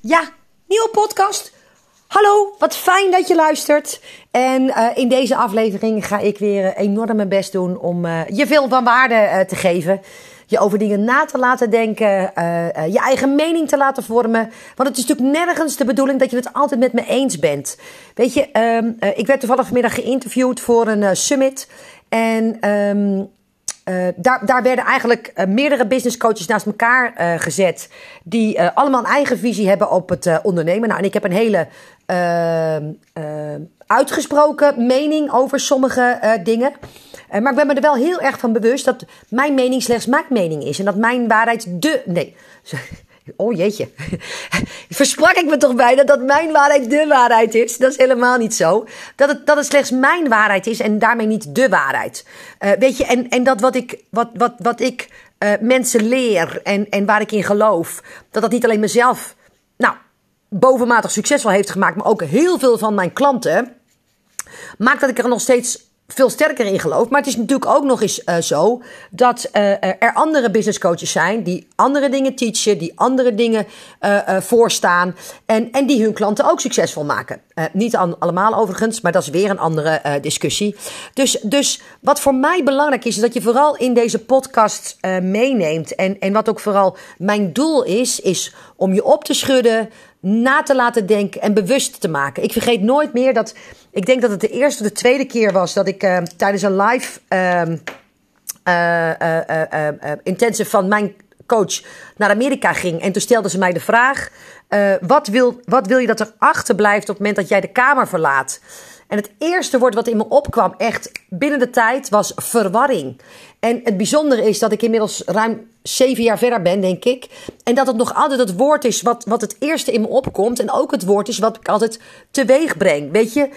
Ja, nieuwe podcast. Hallo, wat fijn dat je luistert. En uh, in deze aflevering ga ik weer enorm mijn best doen om uh, je veel van waarde uh, te geven. Je over dingen na te laten denken, je eigen mening te laten vormen. Want het is natuurlijk nergens de bedoeling dat je het altijd met me eens bent. Weet je, um, ik werd toevallig vanmiddag geïnterviewd voor een summit. En um, uh, daar, daar werden eigenlijk uh, meerdere business coaches naast elkaar uh, gezet. Die allemaal een eigen visie hebben op het ondernemen. Nou, en ik heb een hele uitgesproken mening over sommige dingen. maar ik ben me er wel heel erg van bewust dat mijn mening slechts mijn mening is. En dat mijn waarheid de. Nee. Oh jeetje. Versprak ik me toch bijna dat mijn waarheid de waarheid is? Dat is helemaal niet zo. Dat het, dat het slechts mijn waarheid is en daarmee niet de waarheid. Uh, weet je, en, en dat wat ik, wat, wat, wat ik uh, mensen leer en, en waar ik in geloof, dat dat niet alleen mezelf, nou, bovenmatig succesvol heeft gemaakt, maar ook heel veel van mijn klanten, maakt dat ik er nog steeds veel sterker in geloof. Maar het is natuurlijk ook nog eens uh, zo dat uh, er andere business coaches zijn die andere dingen teachen, die andere dingen uh, voorstaan en, en die hun klanten ook succesvol maken. niet allemaal overigens, maar dat is weer een andere discussie. Dus, dus wat voor mij belangrijk is, is dat je vooral in deze podcast meeneemt. En, en wat ook vooral mijn doel is, is om je op te schudden, na te laten denken en bewust te maken. Ik vergeet nooit meer dat. Ik denk dat het de eerste of de tweede keer was dat ik uh, tijdens een live uh, intensive van mijn coach naar Amerika ging. En toen stelde ze mij de vraag: wat, wil, wat wil je dat er achterblijft op het moment dat jij de kamer verlaat? En het eerste woord wat in me opkwam, echt binnen de tijd, was verwarring. En het bijzondere is dat ik inmiddels ruim zeven jaar verder ben, denk ik. En dat het nog altijd het woord is wat, wat het eerste in me opkomt. En ook het woord is wat ik altijd teweeg breng. Weet je,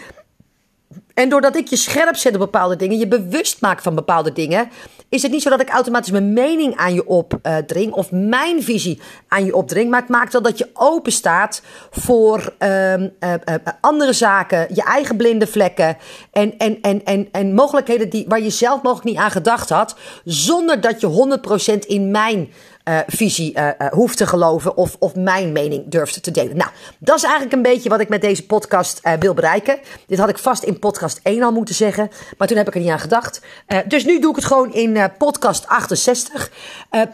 en doordat ik je scherp zet op bepaalde dingen, je bewust maak van bepaalde dingen, is het niet zo dat ik automatisch mijn mening aan je opdring of mijn visie aan je opdring. Maar het maakt wel dat je open staat voor um, uh, uh, andere zaken, je eigen blinde vlekken en, en, en, en, en mogelijkheden die, waar je zelf mogelijk niet aan gedacht had, zonder dat je 100% in mijn uh, visie uh, uh, hoeft te geloven of, of mijn mening durft te delen. Nou, dat is eigenlijk een beetje wat ik met deze podcast wil bereiken. Dit had ik vast in podcast 1 al moeten zeggen, maar toen heb ik er niet aan gedacht. dus nu doe ik het gewoon in podcast 68.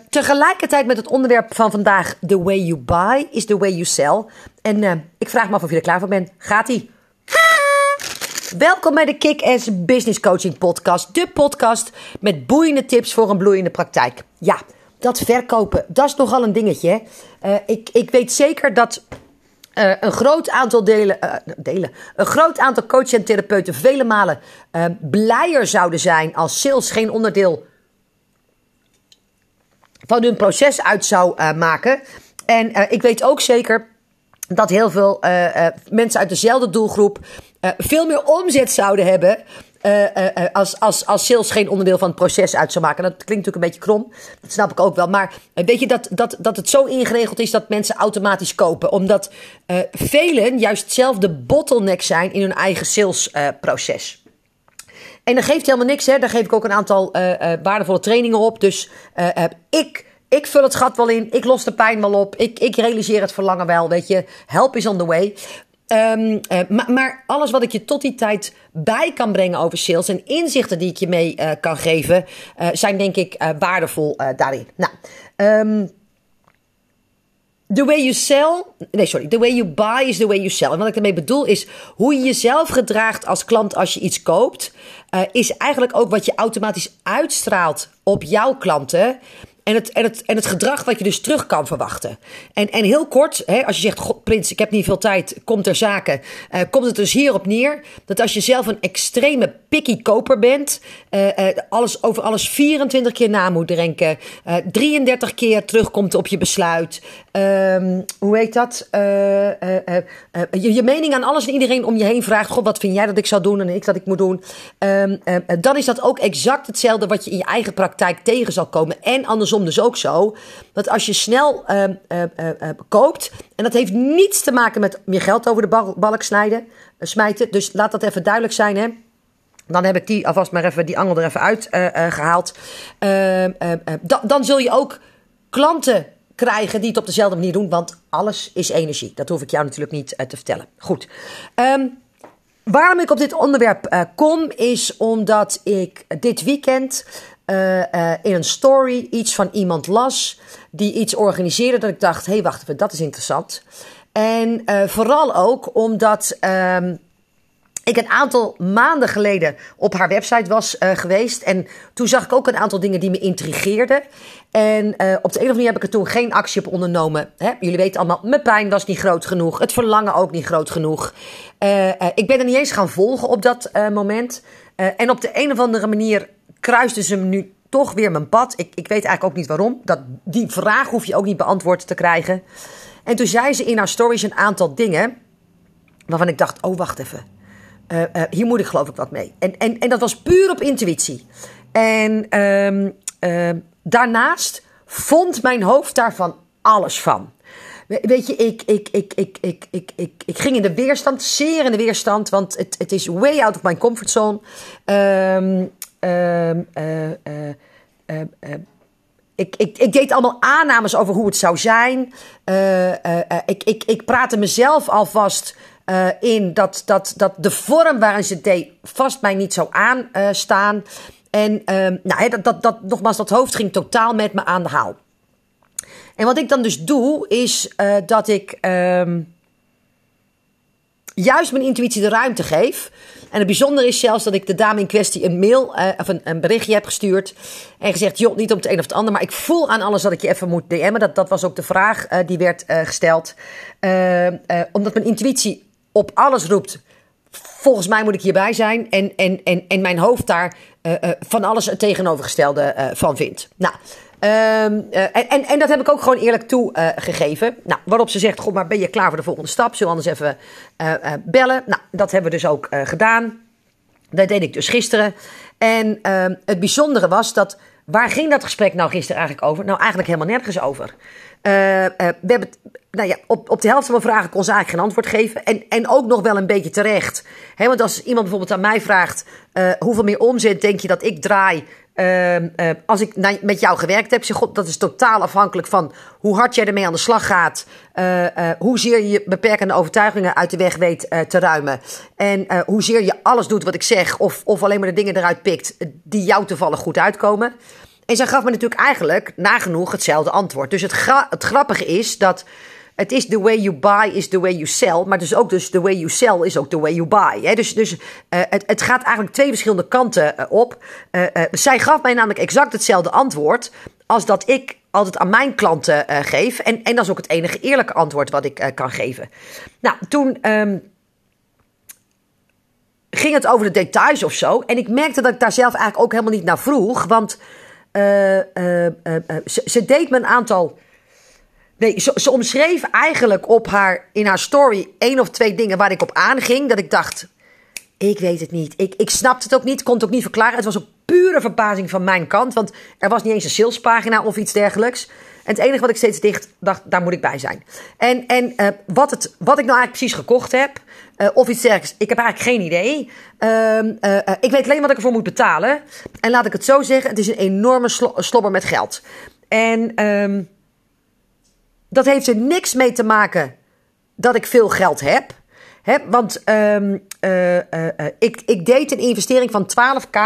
tegelijkertijd met het onderwerp van vandaag, the way you buy is the way you sell. En ik vraag me af of je er klaar voor bent. Gaat-ie? Welkom bij de Kick-Ass Business Coaching Podcast. De podcast met boeiende tips voor een bloeiende praktijk. Ja, dat verkopen, dat is nogal een dingetje. Uh, ik, ik weet zeker dat uh, een groot aantal delen, uh, delen, een groot aantal coaches en therapeuten vele malen blijer zouden zijn als sales geen onderdeel van hun proces uit zou maken. En ik weet ook zeker dat heel veel mensen uit dezelfde doelgroep veel meer omzet zouden hebben uh, uh, als, als, als sales geen onderdeel van het proces uit zou maken. Dat klinkt natuurlijk een beetje krom. Dat snap ik ook wel. Maar weet je dat, dat, dat het zo ingeregeld is dat mensen automatisch kopen? Omdat velen juist zelf de bottleneck zijn in hun eigen salesproces. en dat geeft helemaal niks. Hè. Daar geef ik ook een aantal waardevolle trainingen op. Dus ik. Ik vul het gat wel in. Ik los de pijn wel op. Ik, ik realiseer het verlangen wel. Weet je, help is on the way. Um, uh, maar, alles wat ik je tot die tijd bij kan brengen over sales en inzichten die ik je mee uh, kan geven, uh, zijn denk ik waardevol daarin. Nou, um, the way you sell, nee sorry, the way you buy is the way you sell. En wat ik ermee bedoel is hoe je jezelf gedraagt als klant als je iets koopt, is eigenlijk ook wat je automatisch uitstraalt op jouw klanten. En het, en, het, en het gedrag wat je dus terug kan verwachten. En, en heel kort, hè, als je zegt, God, Prins, ik heb niet veel tijd, komt er zaken. Uh, komt het dus hierop neer dat als je zelf een extreme picky koper bent, uh, uh, alles, over alles 24 keer na moet denken, 33 keer terugkomt op je besluit. Um, hoe heet dat? je, je mening aan alles en iedereen om je heen vraagt: God, wat vind jij dat ik zou doen en ik dat ik moet doen? Um, dan is dat ook exact hetzelfde wat je in je eigen praktijk tegen zal komen. En andersom dus ook zo. Dat als je snel uh, uh, uh, koopt. En dat heeft niets te maken met je geld over de balk snijden, smijten. Dus laat dat even duidelijk zijn, hè. Dan heb ik die alvast maar even die angel er even uit gehaald. Dan, dan zul je ook klanten krijgen die het op dezelfde manier doen. Want alles is energie. Dat hoef ik jou natuurlijk niet te vertellen. Goed. Waarom ik op dit onderwerp kom, is omdat ik dit weekend in een story iets van iemand las die iets organiseerde. Dat ik dacht: hé, hey, wacht even, dat is interessant. En vooral ook omdat. Ik een aantal maanden geleden op haar website was uh, geweest. En toen zag ik ook een aantal dingen die me intrigeerden. En uh, op de een of andere manier heb ik er toen geen actie op ondernomen. Hè? Jullie weten allemaal, mijn pijn was niet groot genoeg. Het verlangen ook niet groot genoeg. Uh, ik ben er niet eens gaan volgen op dat moment. en op de een of andere manier kruisten ze me nu toch weer mijn pad. Ik, ik weet eigenlijk ook niet waarom. Dat, die vraag hoef je ook niet beantwoord te krijgen. En toen zei ze in haar stories een aantal dingen. Waarvan ik dacht, oh wacht even. Uh, uh, hier moet ik geloof ik wat mee. En, en, en dat was puur op intuïtie. En um, uh, daarnaast vond mijn hoofd daarvan alles van. Weet je, ik, ik, ik, ik, ik, ik, ik, ik ging in de weerstand, zeer in de weerstand, want het, het is way out of my comfortzone. Um, um, ik, ik, ik deed allemaal aannames over hoe het zou zijn. Ik, ik, ik praatte mezelf alvast uh, in dat, dat, dat de vorm waarin ze deed vast mij niet zou aanstaan. en uh, nou, dat, dat, dat, nogmaals, dat hoofd ging totaal met me aan de haal. En wat ik dan dus doe, is uh, dat ik ehm, juist mijn intuïtie de ruimte geef. En het bijzondere is zelfs dat ik de dame in kwestie een mail uh, of een, een, berichtje heb gestuurd. En gezegd, joh, niet op het een of het ander, maar ik voel aan alles dat ik je even moet DM'en. Dat, dat was ook de vraag die werd gesteld. omdat mijn intuïtie op alles roept. Volgens mij moet ik hierbij zijn. En, en, en, en mijn hoofd daar uh, uh, van alles het tegenovergestelde uh, van vindt. Nou, um, en, en dat heb ik ook gewoon eerlijk toegegeven. nou, waarop ze zegt: God, maar ben je klaar voor de volgende stap? Zullen we anders even bellen? Nou, dat hebben we dus ook gedaan. Dat deed ik dus gisteren. En ehm, het bijzondere was dat. Waar ging dat gesprek nou gisteren eigenlijk over? Nou, eigenlijk helemaal nergens over. Uh, uh, we hebben, nou ja, op, op de helft van mijn vragen kon ze eigenlijk geen antwoord geven. En, en ook nog wel een beetje terecht. He, want als iemand bijvoorbeeld aan mij vraagt: uh, hoeveel meer omzet denk je dat ik draai uh, uh, als ik met jou gewerkt heb, zeg God, dat is totaal afhankelijk van hoe hard jij ermee aan de slag gaat. Uh, hoezeer je beperkende overtuigingen uit de weg weet uh, te ruimen. En hoezeer je alles doet wat ik zeg, of, of alleen maar de dingen eruit pikt die jou toevallig goed uitkomen. En zij gaf me natuurlijk eigenlijk nagenoeg hetzelfde antwoord. Dus het, het grappige is dat het is the way you buy is the way you sell. Maar dus ook dus the way you sell is ook the way you buy. Hè? Dus, dus uh, het, het gaat eigenlijk twee verschillende kanten uh, op. Uh, zij gaf mij namelijk exact hetzelfde antwoord als dat ik altijd aan mijn klanten geef. En, en dat is ook het enige eerlijke antwoord wat ik kan geven. Nou, toen... Um, ging het over de details of zo. En ik merkte dat ik daar zelf eigenlijk ook helemaal niet naar vroeg. Want ze, deed me een aantal. Nee, ze, omschreef eigenlijk op haar, in haar story één of twee dingen waar ik op aanging. Dat ik dacht, ik weet het niet. Ik, ik snapte het ook niet, kon het ook niet verklaren. Het was ook pure verbazing van mijn kant. Want er was niet eens een salespagina of iets dergelijks. En het enige wat ik steeds dicht dacht, daar moet ik bij zijn. En, en uh, wat, het, wat ik nou eigenlijk precies gekocht heb, uh, of iets dergelijks, ik heb eigenlijk geen idee. Uh, ik weet alleen wat ik ervoor moet betalen. En laat ik het zo zeggen, het is een enorme slo slobber met geld. En ehm, dat heeft er niks mee te maken dat ik veel geld heb. Hè, want um, ik, ik deed een investering van 12k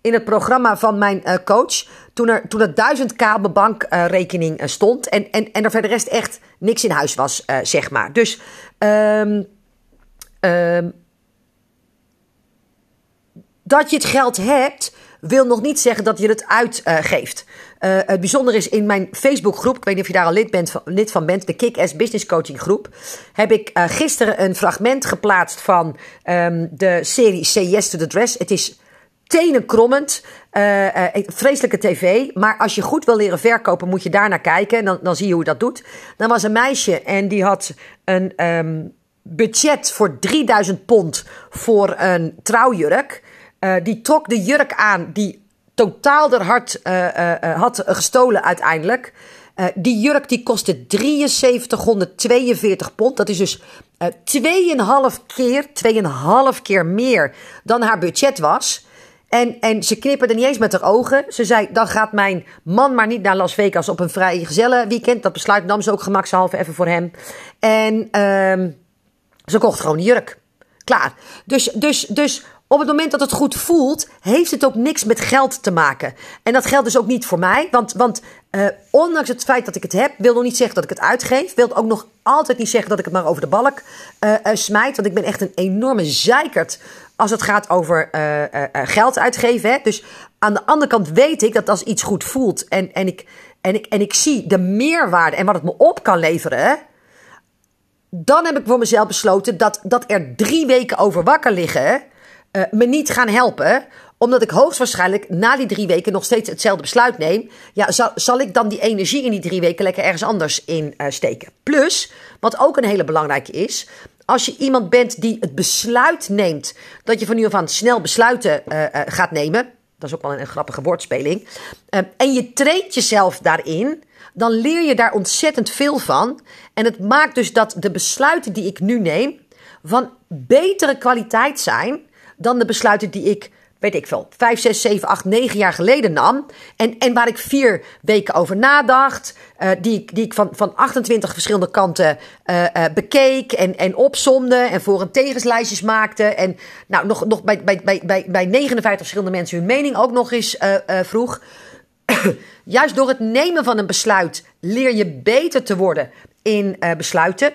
in het programma van mijn coach. Toen er, toen er 1000k op mijn bankrekening stond. En, en, en er verder rest echt niks in huis was, zeg maar. Dus. Um, um, dat je het geld hebt, wil nog niet zeggen dat je het uitgeeft. Uh, het bijzondere is in mijn Facebookgroep, ik weet niet of je daar al lid, bent, lid van bent, de Kick-Ass Business Coaching Groep, heb ik uh, gisteren een fragment geplaatst van um, de serie Say Yes to the Dress. Het is tenenkrommend. Uh, vreselijke tv. Maar als je goed wil leren verkopen, moet je daar naar kijken. Dan, dan zie je hoe dat doet. Dan was een meisje en die had een um, budget voor 3000 pond voor een trouwjurk. Uh, die trok de jurk aan die totaal er hart had gestolen uiteindelijk. Die jurk die kostte 7342 pond. Dat is dus uh, 2,5 keer, 2,5 keer meer dan haar budget was. En, en ze knipperde niet eens met haar ogen. Ze zei, dan gaat mijn man maar niet naar Las Vegas op een vrij gezelle weekend. Dat besluit nam ze ook gemakshalve even voor hem. En ehm ze kocht gewoon een jurk. Klaar. Dus, dus, dus op het moment dat het goed voelt, heeft het ook niks met geld te maken. En dat geldt dus ook niet voor mij. Want, want uh, ondanks het feit dat ik het heb, wil nog niet zeggen dat ik het uitgeef. Wil ook nog altijd niet zeggen dat ik het maar over de balk uh, smijt. Want ik ben echt een enorme zeikert als het gaat over geld uitgeven. Hè. Dus aan de andere kant weet ik dat als iets goed voelt en, en, ik, en, ik, en ik zie de meerwaarde en wat het me op kan leveren dan heb ik voor mezelf besloten dat, dat er drie weken over wakker liggen uh, me niet gaan helpen. Omdat ik hoogstwaarschijnlijk na die drie weken nog steeds hetzelfde besluit neem. Ja, zal, zal ik dan die energie in die drie weken lekker ergens anders in uh, steken? Plus, wat ook een hele belangrijke is. Als je iemand bent die het besluit neemt dat je van nu af aan snel besluiten uh, gaat nemen. Dat is ook wel een, een grappige woordspeling. en je traint jezelf daarin dan leer je daar ontzettend veel van. En het maakt dus dat de besluiten die ik nu neem van betere kwaliteit zijn dan de besluiten die ik, weet ik veel, 5, 6, 7, 8, 9 jaar geleden nam. En, en waar ik vier weken over nadacht, uh, die, die ik van, van 28 verschillende kanten uh, uh, bekeek en, en opzomde en voor- en tegenslijstjes maakte. En nou, nog, nog bij, bij, bij, bij, bij 59 verschillende mensen hun mening ook nog eens vroeg. Juist door het nemen van een besluit leer je beter te worden in besluiten.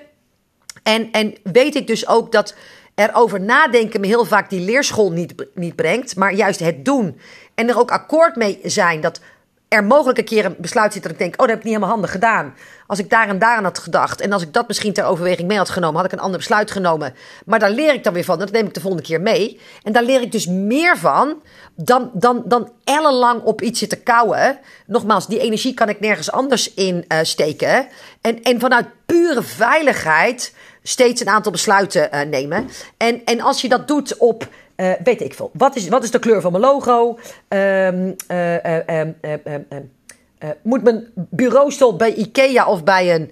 En, en weet ik dus ook dat er over nadenken me heel vaak die leerschool niet, niet brengt. Maar juist het doen en er ook akkoord mee zijn dat er mogelijk een keer een besluit zit dat ik denk: oh, dat heb ik niet helemaal handig gedaan. Als ik daar en daar aan had gedacht en als ik dat misschien ter overweging mee had genomen, had ik een ander besluit genomen. Maar daar leer ik dan weer van. Dat neem ik de volgende keer mee. En daar leer ik dus meer van dan, dan, dan ellenlang op iets zitten kouwen. Nogmaals, die energie kan ik nergens anders in uh, steken. En, en vanuit pure veiligheid steeds een aantal besluiten uh, nemen. En, en als je dat doet op uh, weet ik veel. Wat is, wat is de kleur van mijn logo? Um, uh, um, moet mijn bureaustoel bij IKEA of bij een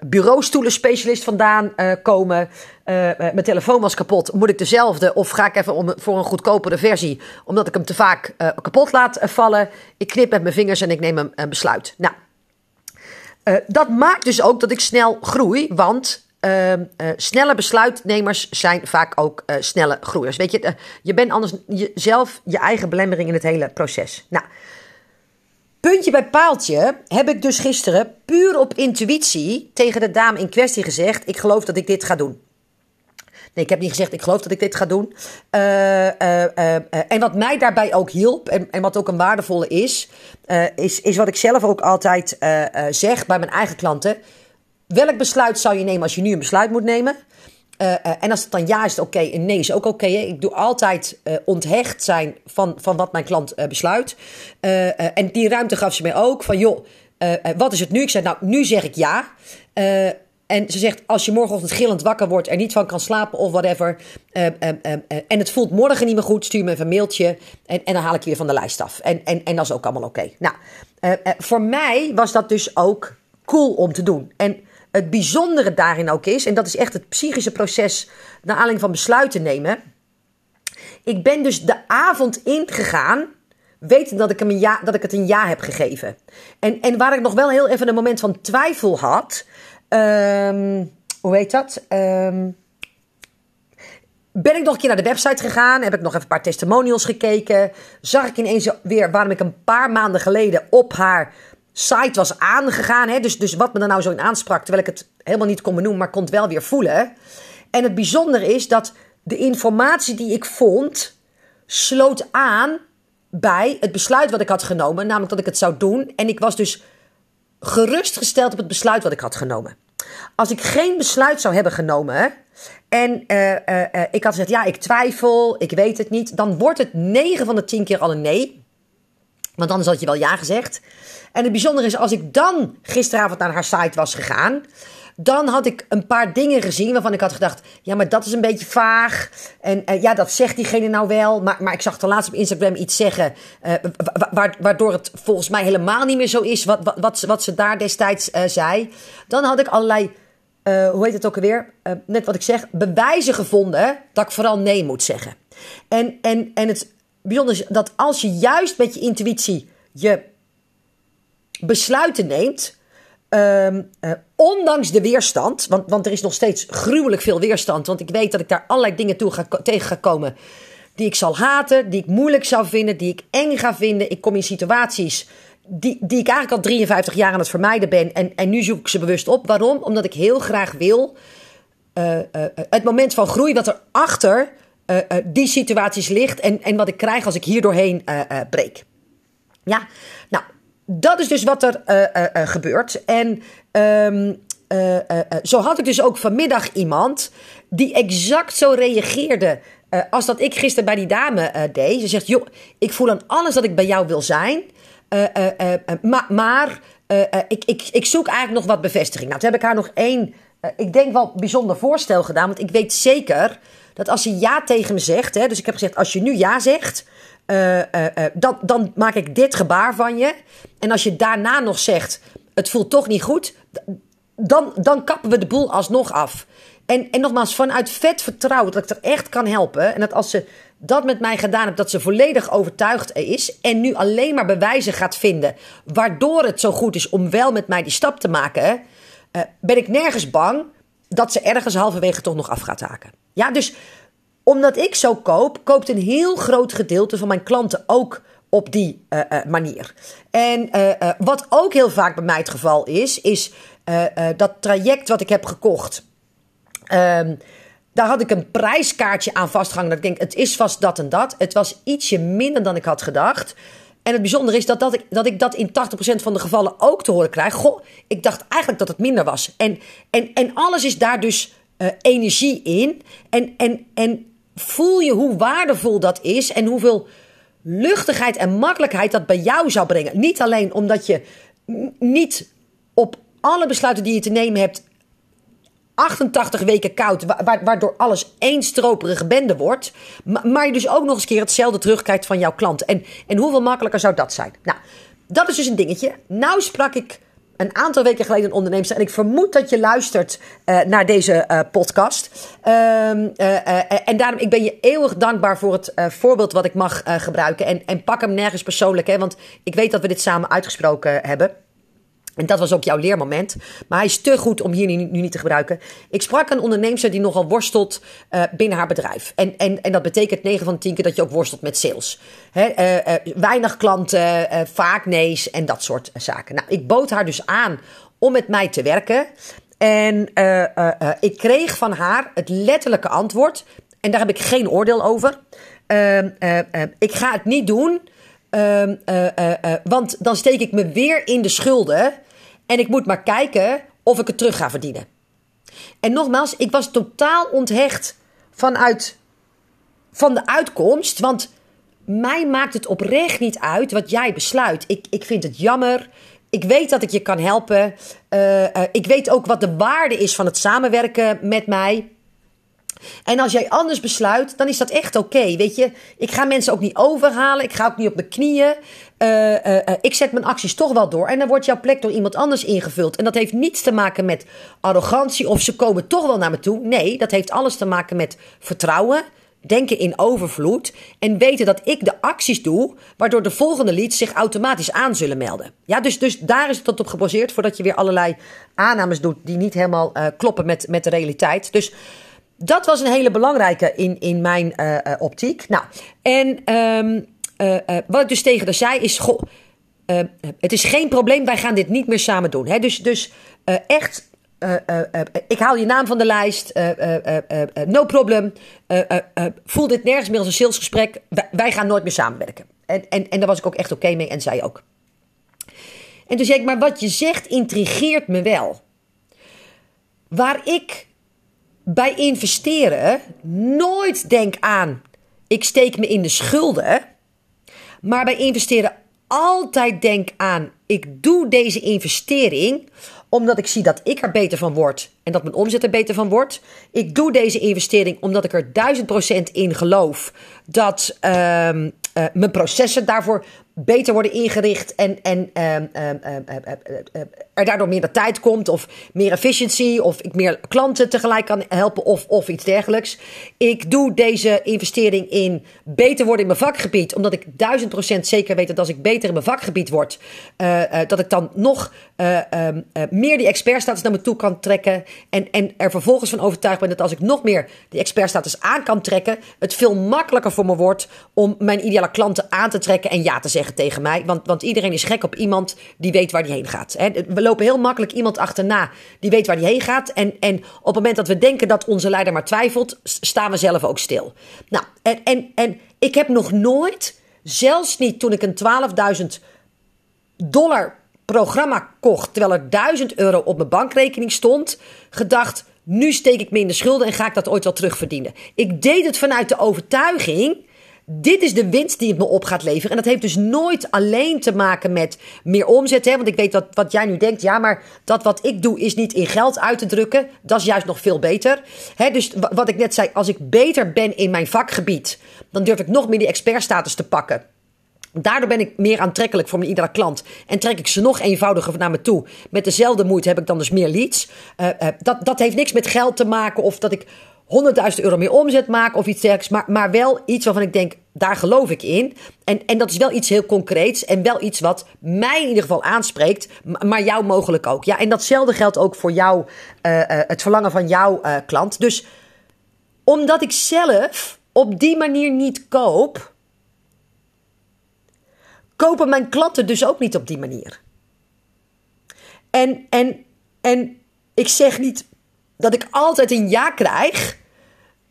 bureaustoelenspecialist vandaan komen? mijn telefoon was kapot. Moet ik dezelfde of ga ik even om, voor een goedkopere versie? Omdat ik hem te vaak kapot laat vallen. Ik knip met mijn vingers en ik neem een, een besluit. Nou, dat maakt dus ook dat ik snel groei. Want uh, uh, snelle besluitnemers zijn vaak ook uh, snelle groeiers. Weet je, je bent anders jezelf je eigen belemmering in het hele proces. Nou, puntje bij paaltje heb ik dus gisteren puur op intuïtie tegen de dame in kwestie gezegd: Ik geloof dat ik dit ga doen. Nee, ik heb niet gezegd, ik geloof dat ik dit ga doen. En wat mij daarbij ook hielp, en, en wat ook een waardevolle is, is, is wat ik zelf ook altijd zeg bij mijn eigen klanten. Welk besluit zou je nemen als je nu een besluit moet nemen? Uh, uh, en als het dan ja is, oké. En nee is ook oké. Ik doe altijd uh, onthecht zijn van, van wat mijn klant besluit. en die ruimte gaf ze mij ook. Van joh, wat is het nu? Ik zei nou, nu zeg ik ja. en ze zegt, als je morgenochtend gillend wakker wordt... en niet van kan slapen of whatever... en het voelt morgen niet meer goed, stuur me even een mailtje... en, en dan haal ik je weer van de lijst af. En, en, en dat is ook allemaal oké. Nou, voor mij was dat dus ook cool om te doen. En het bijzondere daarin ook is, en dat is echt het psychische proces naar aanleiding van besluiten nemen. Ik ben dus de avond ingegaan, wetend dat ik, hem een ja, dat ik het een ja heb gegeven. En, en waar ik nog wel heel even een moment van twijfel had, um, hoe heet dat? Um, ben ik nog een keer naar de website gegaan, heb ik nog even een paar testimonials gekeken, zag ik ineens weer waarom ik een paar maanden geleden op haar site was aangegaan. Hè? Dus, dus wat me er nou zo in aansprak, terwijl ik het helemaal niet kon benoemen, maar kon het wel weer voelen. En het bijzondere is dat de informatie die ik vond, sloot aan bij het besluit wat ik had genomen, namelijk dat ik het zou doen. En ik was dus gerustgesteld op het besluit wat ik had genomen. Als ik geen besluit zou hebben genomen en uh, uh, uh, ik had gezegd, ja, ik twijfel, ik weet het niet, dan wordt het 9 van de 10 keer al een nee. Want anders had je wel ja gezegd. En het bijzondere is, als ik dan gisteravond naar haar site was gegaan, dan had ik een paar dingen gezien waarvan ik had gedacht: ja, maar dat is een beetje vaag. En uh, ja, dat zegt diegene nou wel. Maar, maar ik zag er laatst op Instagram iets zeggen. Uh, waardoor het volgens mij helemaal niet meer zo is wat, wat, wat, wat ze daar destijds uh, zei. Dan had ik allerlei. hoe heet het ook alweer? net wat ik zeg. Bewijzen gevonden dat ik vooral nee moet zeggen. En, en, en het bijzonder dat als je juist met je intuïtie je besluiten neemt, ehm, eh, ondanks de weerstand, want, want er is nog steeds gruwelijk veel weerstand, want ik weet dat ik daar allerlei dingen toe ga, tegen ga komen die ik zal haten, die ik moeilijk zou vinden, die ik eng ga vinden. Ik kom in situaties die, die ik eigenlijk al 53 jaar aan het vermijden ben en, en nu zoek ik ze bewust op. Waarom? Omdat ik heel graag wil uh, uh, het moment van groei wat er achter uh, die situaties ligt en, en wat ik krijg als ik hier doorheen breek. Ja, nou, dat is dus wat er gebeurt. En um, zo had ik dus ook vanmiddag iemand die exact zo reageerde als dat ik gisteren bij die dame deed. Ze zegt, joh, ik voel aan alles dat ik bij jou wil zijn, maar... ik, ik, ik zoek eigenlijk nog wat bevestiging. Nou, toen heb ik haar nog één uh, ik denk wel bijzonder voorstel gedaan. Want ik weet zeker dat als je ja tegen me zegt. Hè, dus ik heb gezegd: als je nu ja zegt. Uh, uh, dan, dan maak ik dit gebaar van je. En als je daarna nog zegt: het voelt toch niet goed. Dan, dan kappen we de boel alsnog af. En, en nogmaals, vanuit vet vertrouwen dat ik er echt kan helpen. En dat als ze dat met mij gedaan heeft, dat ze volledig overtuigd is. En nu alleen maar bewijzen gaat vinden. Waardoor het zo goed is om wel met mij die stap te maken. Ben ik nergens bang dat ze ergens halverwege toch nog af gaat haken. Ja, dus omdat ik zo koop, koopt een heel groot gedeelte van mijn klanten ook op die uh, uh, manier. En wat ook heel vaak bij mij het geval is, is dat traject wat ik heb gekocht. Ehm, daar had ik een prijskaartje aan vastgehangen. Dat ik denk, het is vast dat en dat. Het was ietsje minder dan ik had gedacht. En het bijzondere is dat, dat, ik, dat ik dat in 80% van de gevallen ook te horen krijg. Goh, ik dacht eigenlijk dat het minder was. En, en, en alles is daar dus uh, energie in. En, en, en voel je hoe waardevol dat is en hoeveel luchtigheid en makkelijkheid dat bij jou zou brengen. Niet alleen omdat je niet op alle besluiten die je te nemen hebt 88 weken koud, waardoor alles één stroperige bende wordt. Maar je dus ook nog eens keer hetzelfde terugkijkt van jouw klant. En, en hoeveel makkelijker zou dat zijn? Nou, dat is dus een dingetje. Nou sprak ik een aantal weken geleden een ondernemer. En ik vermoed dat je luistert uh, naar deze uh, podcast. Um, uh, en daarom ik ben je eeuwig dankbaar voor het voorbeeld wat ik mag gebruiken. En, en pak hem nergens persoonlijk, hè, want ik weet dat we dit samen uitgesproken hebben. En dat was ook jouw leermoment. Maar hij is te goed om hier nu, niet te gebruiken. Ik sprak een ondernemer die nogal worstelt uh, binnen haar bedrijf. En, en, en dat betekent 9 van 10 keer dat je ook worstelt met sales. He, uh, uh, weinig klanten, vaak nee's en dat soort zaken. Nou, ik bood haar dus aan om met mij te werken. En ik kreeg van haar het letterlijke antwoord. En daar heb ik geen oordeel over. Ehm, ik ga het niet doen. Uh, want dan steek ik me weer in de schulden. En ik moet maar kijken of ik het terug ga verdienen. En nogmaals, ik was totaal onthecht vanuit van de uitkomst. Want mij maakt het oprecht niet uit wat jij besluit. Ik, ik vind het jammer. Ik weet dat ik je kan helpen. Uh, uh, ik weet ook wat de waarde is van het samenwerken met mij. En als jij anders besluit, dan is dat echt oké. Weet je, ik ga mensen ook niet overhalen. Ik ga ook niet op mijn knieën. Uh, ik zet mijn acties toch wel door. En dan wordt jouw plek door iemand anders ingevuld. En dat heeft niets te maken met arrogantie of ze komen toch wel naar me toe. Nee, dat heeft alles te maken met vertrouwen. Denken in overvloed en weten dat ik de acties doe, waardoor de volgende leads zich automatisch aan zullen melden. Ja, dus, dus daar is het tot op gebaseerd, voordat je weer allerlei aannames doet die niet helemaal kloppen met, met de realiteit. Dus dat was een hele belangrijke in, in mijn optiek. Nou, en um, uh, wat ik dus tegen haar zei is: goh, het is geen probleem, wij gaan dit niet meer samen doen. Hè? Dus, dus echt, ik haal je naam van de lijst, no problem. voel dit nergens meer als een salesgesprek, wij, gaan nooit meer samenwerken. En, en, en daar was ik ook echt oké mee en zij ook. En toen zei ik: Maar wat je zegt intrigeert me wel. Waar ik bij investeren nooit denk aan ik steek me in de schulden, maar bij investeren altijd denk aan ik doe deze investering omdat ik zie dat ik er beter van word en dat mijn omzet er beter van wordt. Ik doe deze investering omdat ik er duizend procent in geloof dat uh, uh, mijn processen daarvoor beter worden ingericht en, en ehm, ehm, ehm, er daardoor meer tijd komt of meer efficiency of ik meer klanten tegelijk kan helpen of, of iets dergelijks. Ik doe deze investering in beter worden in mijn vakgebied, omdat ik duizend procent zeker weet dat als ik beter in mijn vakgebied word, uh, dat ik dan nog uh, meer die expertstatus naar me toe kan trekken en, en er vervolgens van overtuigd ben dat als ik nog meer die expertstatus aan kan trekken, het veel makkelijker voor me wordt om mijn ideale klanten aan te trekken en ja te zeggen tegen mij. Want, want iedereen is gek op iemand die weet waar die heen gaat. We lopen heel makkelijk iemand achterna die weet waar die heen gaat. En, en op het moment dat we denken dat onze leider maar twijfelt, staan we zelf ook stil. Nou, en, en, en ik heb nog nooit, zelfs niet toen ik een 12.000 dollar programma kocht, terwijl er 1000 euro op mijn bankrekening stond, gedacht. Nu steek ik me in de schulden en ga ik dat ooit wel terugverdienen. Ik deed het vanuit de overtuiging dit is de winst die het me op gaat leveren. En dat heeft dus nooit alleen te maken met meer omzet. Hè? Want ik weet dat wat jij nu denkt, ja, maar dat wat ik doe is niet in geld uit te drukken. Dat is juist nog veel beter. Hè? Dus wat ik net zei, als ik beter ben in mijn vakgebied, dan durf ik nog meer die expertstatus te pakken. Daardoor ben ik meer aantrekkelijk voor mijn iedere klant. En trek ik ze nog eenvoudiger naar me toe. Met dezelfde moeite heb ik dan dus meer leads. Uh, uh, dat, dat heeft niks met geld te maken of dat ik 100.000 euro meer omzet maken of iets dergelijks. Maar, maar wel iets waarvan ik denk, daar geloof ik in. En, en dat is wel iets heel concreets. En wel iets wat mij in ieder geval aanspreekt. Maar jou mogelijk ook. Ja, en datzelfde geldt ook voor jou, uh, uh, het verlangen van jouw uh, klant. Dus omdat ik zelf op die manier niet koop. Kopen mijn klanten dus ook niet op die manier. En, en, en ik zeg niet dat ik altijd een ja krijg.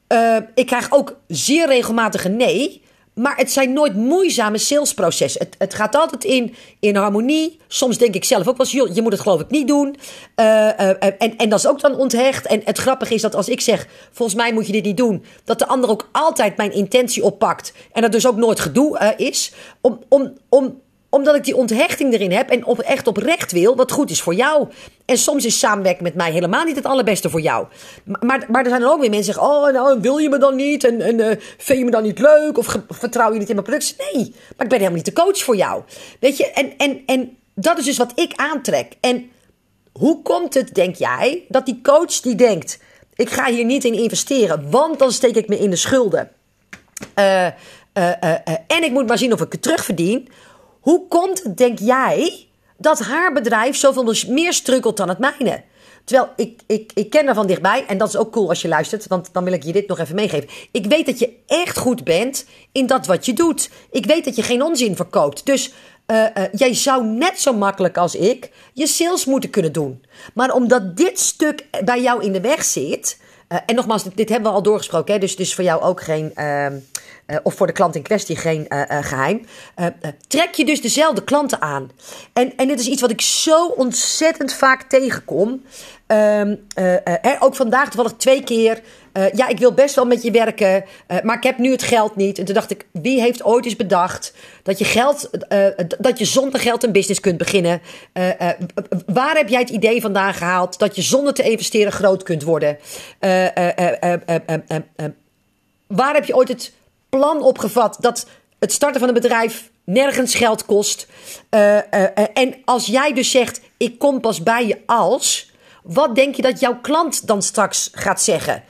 Uh, ik krijg ook zeer regelmatig een nee. Maar het zijn nooit moeizame salesprocessen. Het, het gaat altijd in, in harmonie. Soms denk ik zelf ook wel eens, je moet het geloof ik niet doen. Uh, uh, en, en dat is ook dan onthecht. En het grappige is dat als ik zeg, volgens mij moet je dit niet doen. Dat de ander ook altijd mijn intentie oppakt. En dat dus ook nooit gedoe is. Om, om, om omdat ik die onthechting erin heb en op, echt oprecht wil wat goed is voor jou. En soms is samenwerken met mij helemaal niet het allerbeste voor jou. Maar, maar er zijn er ook weer mensen die zeggen: Oh, nou, wil je me dan niet? En, en uh, vind je me dan niet leuk? Of vertrouw je niet in mijn productie? Nee, maar ik ben helemaal niet de coach voor jou. Weet je, en, en, en dat is dus wat ik aantrek. En hoe komt het, denk jij, dat die coach die denkt: Ik ga hier niet in investeren, want dan steek ik me in de schulden. Uh, uh, en ik moet maar zien of ik het terugverdien. Hoe komt denk jij, dat haar bedrijf zoveel meer strukkelt dan het mijne? Terwijl ik, ik, ik ken haar van dichtbij, en dat is ook cool als je luistert, want dan wil ik je dit nog even meegeven. Ik weet dat je echt goed bent in dat wat je doet. Ik weet dat je geen onzin verkoopt. Dus uh, uh, jij zou net zo makkelijk als ik je sales moeten kunnen doen. Maar omdat dit stuk bij jou in de weg zit. Uh, en nogmaals, dit, hebben we al doorgesproken, hè, dus het is voor jou ook geen. Ehm, uh, of voor de klant in kwestie geen uh, uh, geheim. trek je dus dezelfde klanten aan. En, en dit is iets wat ik zo ontzettend vaak tegenkom. Um, ook vandaag toevallig twee keer. ja, ik wil best wel met je werken, maar ik heb nu het geld niet. En toen dacht ik, wie heeft ooit eens bedacht dat je, geld, dat je zonder geld een business kunt beginnen? waar heb jij het idee vandaan gehaald dat je zonder te investeren groot kunt worden? waar heb je ooit het plan opgevat dat het starten van een bedrijf nergens geld kost. Uh, uh, en als jij dus zegt: Ik kom pas bij je als. Wat denk je dat jouw klant dan straks gaat zeggen?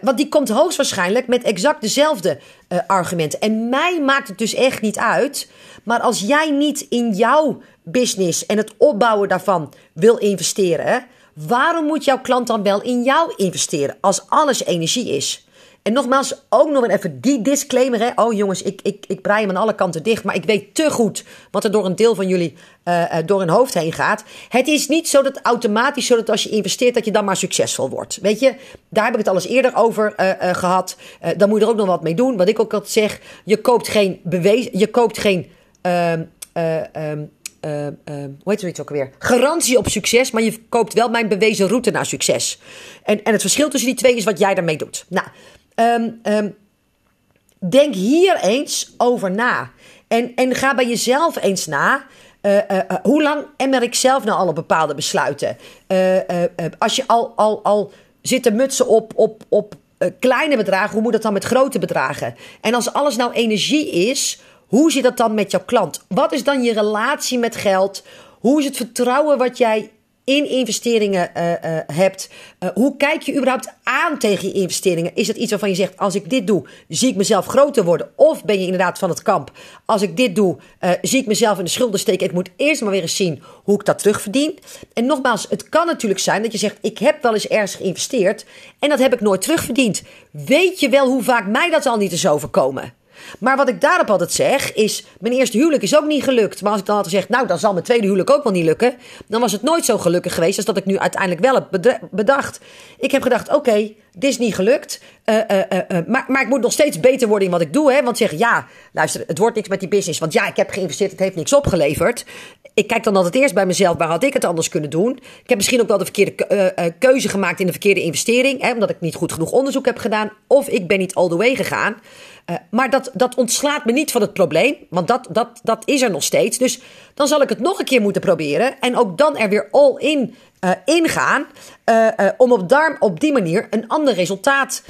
Want die komt hoogstwaarschijnlijk met exact dezelfde argumenten. En mij maakt het dus echt niet uit. Maar als jij niet in jouw business en het opbouwen daarvan wil investeren, waarom moet jouw klant dan wel in jou investeren als alles energie is? En nogmaals, ook nog even die disclaimer. Hè. Oh jongens, ik, ik, ik brei hem aan alle kanten dicht. Maar ik weet te goed wat er door een deel van jullie uh, door hun hoofd heen gaat. Het is niet zo dat automatisch, zo dat als je investeert, dat je dan maar succesvol wordt. Weet je, daar heb ik het al eerder over uh, gehad. dan moet je er ook nog wat mee doen. Wat ik ook altijd zeg, je koopt geen bewezen, je koopt geen... Ehm, ehm, uh, hoe heet ook alweer? Garantie op succes, maar je koopt wel mijn bewezen route naar succes. En, en het verschil tussen die twee is wat jij daarmee doet. Nou, Um, um, denk hier eens over na. En, en ga bij jezelf eens na. Uh, uh, uh, hoe lang emmer ik zelf nou al op bepaalde besluiten? als je al, al, al zit te mutsen op, op, op kleine bedragen, hoe moet dat dan met grote bedragen? En als alles nou energie is, Hoe zit dat dan met jouw klant? Wat is dan je relatie met geld? Hoe is het vertrouwen wat jij in investeringen uh, uh, hebt. Uh, hoe kijk je überhaupt aan tegen je investeringen? Is het iets waarvan je zegt: als ik dit doe, zie ik mezelf groter worden? Of ben je inderdaad van het kamp? Als ik dit doe, zie ik mezelf in de schulden steken. Ik moet eerst maar weer eens zien hoe ik dat terugverdien. En nogmaals, het kan natuurlijk zijn dat je zegt: ik heb wel eens ergens geïnvesteerd en dat heb ik nooit terugverdiend. Weet je wel hoe vaak mij dat al niet is overkomen? Maar wat ik daarop altijd zeg is: mijn eerste huwelijk is ook niet gelukt. Maar als ik dan altijd zeg, nou, dan zal mijn tweede huwelijk ook wel niet lukken. Dan was het nooit zo gelukkig geweest als dat ik nu uiteindelijk wel heb bedacht. Ik heb gedacht: oké, dit is niet gelukt. Uh, uh, uh, maar, maar ik moet nog steeds beter worden in wat ik doe. Hè? Want zeg, ja, luister, het wordt niks met die business. Want ja, ik heb geïnvesteerd, het heeft niks opgeleverd. Ik kijk dan altijd eerst bij mezelf, waar had ik het anders kunnen doen? Ik heb misschien ook wel de verkeerde keuze gemaakt in de verkeerde investering. Hè? Omdat ik niet goed genoeg onderzoek heb gedaan. Of ik ben niet all the way gegaan. Uh, maar dat, dat ontslaat me niet van het probleem, want dat, dat, dat is er nog steeds. Dus dan zal ik het nog een keer moeten proberen. En ook dan er weer all in uh, ingaan. Uh, om op, daar, op die manier een ander resultaat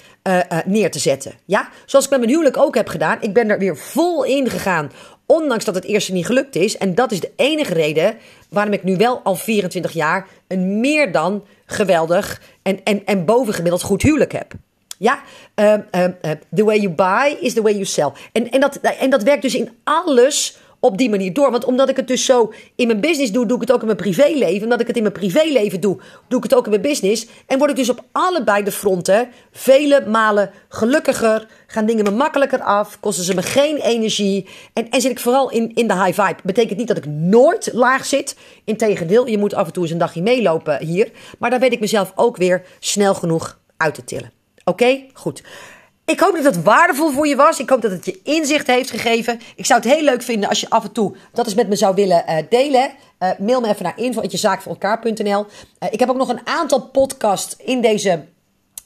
neer te zetten. Ja? Zoals ik met mijn huwelijk ook heb gedaan. Ik ben er weer vol in gegaan. Ondanks dat het eerste niet gelukt is. En dat is de enige reden waarom ik nu wel al 24 jaar een meer dan geweldig en, en, en bovengemiddeld goed huwelijk heb. Ja, um, um, the way you buy is the way you sell. En, en, dat, en dat werkt dus in alles op die manier door. Want omdat ik het dus zo in mijn business doe, doe ik het ook in mijn privéleven. Omdat ik het in mijn privéleven doe, doe ik het ook in mijn business. En word ik dus op allebei de fronten vele malen gelukkiger. Gaan dingen me makkelijker af. Kosten ze me geen energie. En, en zit ik vooral in, in de high vibe. Betekent niet dat ik nooit laag zit. Integendeel, je moet af en toe eens een dagje meelopen hier. Maar daar weet ik mezelf ook weer snel genoeg uit te tillen. Oké, goed. Ik hoop dat het waardevol voor je was. Ik hoop dat het je inzicht heeft gegeven. Ik zou het heel leuk vinden als je af en toe dat eens met me zou willen uh, delen. Uh, mail me even naar info.jezaakvoorelkaar.nl uh, Ik heb ook nog een aantal podcasts in deze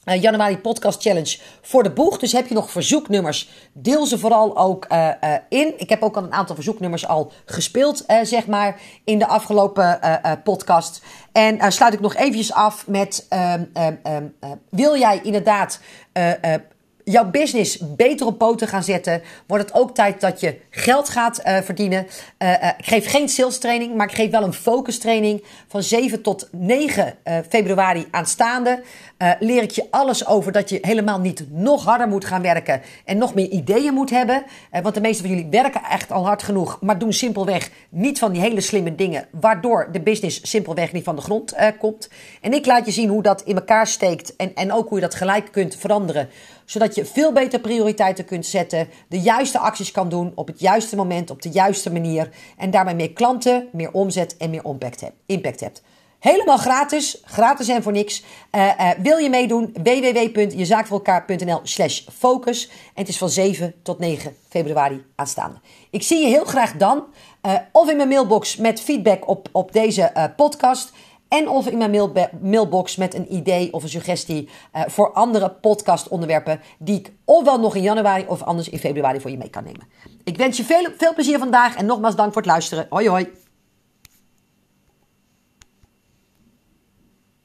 uh, januari podcast challenge voor de boeg. Dus heb je nog verzoeknummers, deel ze vooral ook uh, uh, in. Ik heb ook al een aantal verzoeknummers al gespeeld, zeg maar, in de afgelopen podcast. En sluit ik nog eventjes af met, ehm, ehm, ehm, wil jij inderdaad jouw business beter op poten gaan zetten, wordt het ook tijd dat je geld gaat verdienen. Ik geef geen sales training, maar ik geef wel een focus training van 7 tot 9 februari aanstaande. Leer ik je alles over dat je helemaal niet nog harder moet gaan werken en nog meer ideeën moet hebben. want de meeste van jullie werken echt al hard genoeg, maar doen simpelweg niet van die hele slimme dingen, waardoor de business simpelweg niet van de grond komt. En ik laat je zien hoe dat in elkaar steekt en, en ook hoe je dat gelijk kunt veranderen zodat je veel beter prioriteiten kunt zetten, de juiste acties kan doen op het juiste moment, op de juiste manier. En daarmee meer klanten, meer omzet en meer impact hebt. Helemaal gratis, gratis en voor niks. Uh, uh, wil je meedoen? www.jezaakvoorelkaar.nl slash focus. En het is van 7 tot 9 februari aanstaande. Ik zie je heel graag dan. Uh, of in mijn mailbox met feedback op, op deze podcast. En of in mijn mailbox met een idee of een suggestie voor andere podcastonderwerpen die ik ofwel nog in januari of anders in februari voor je mee kan nemen. Ik wens je veel, veel plezier vandaag en nogmaals dank voor het luisteren. Hoi hoi.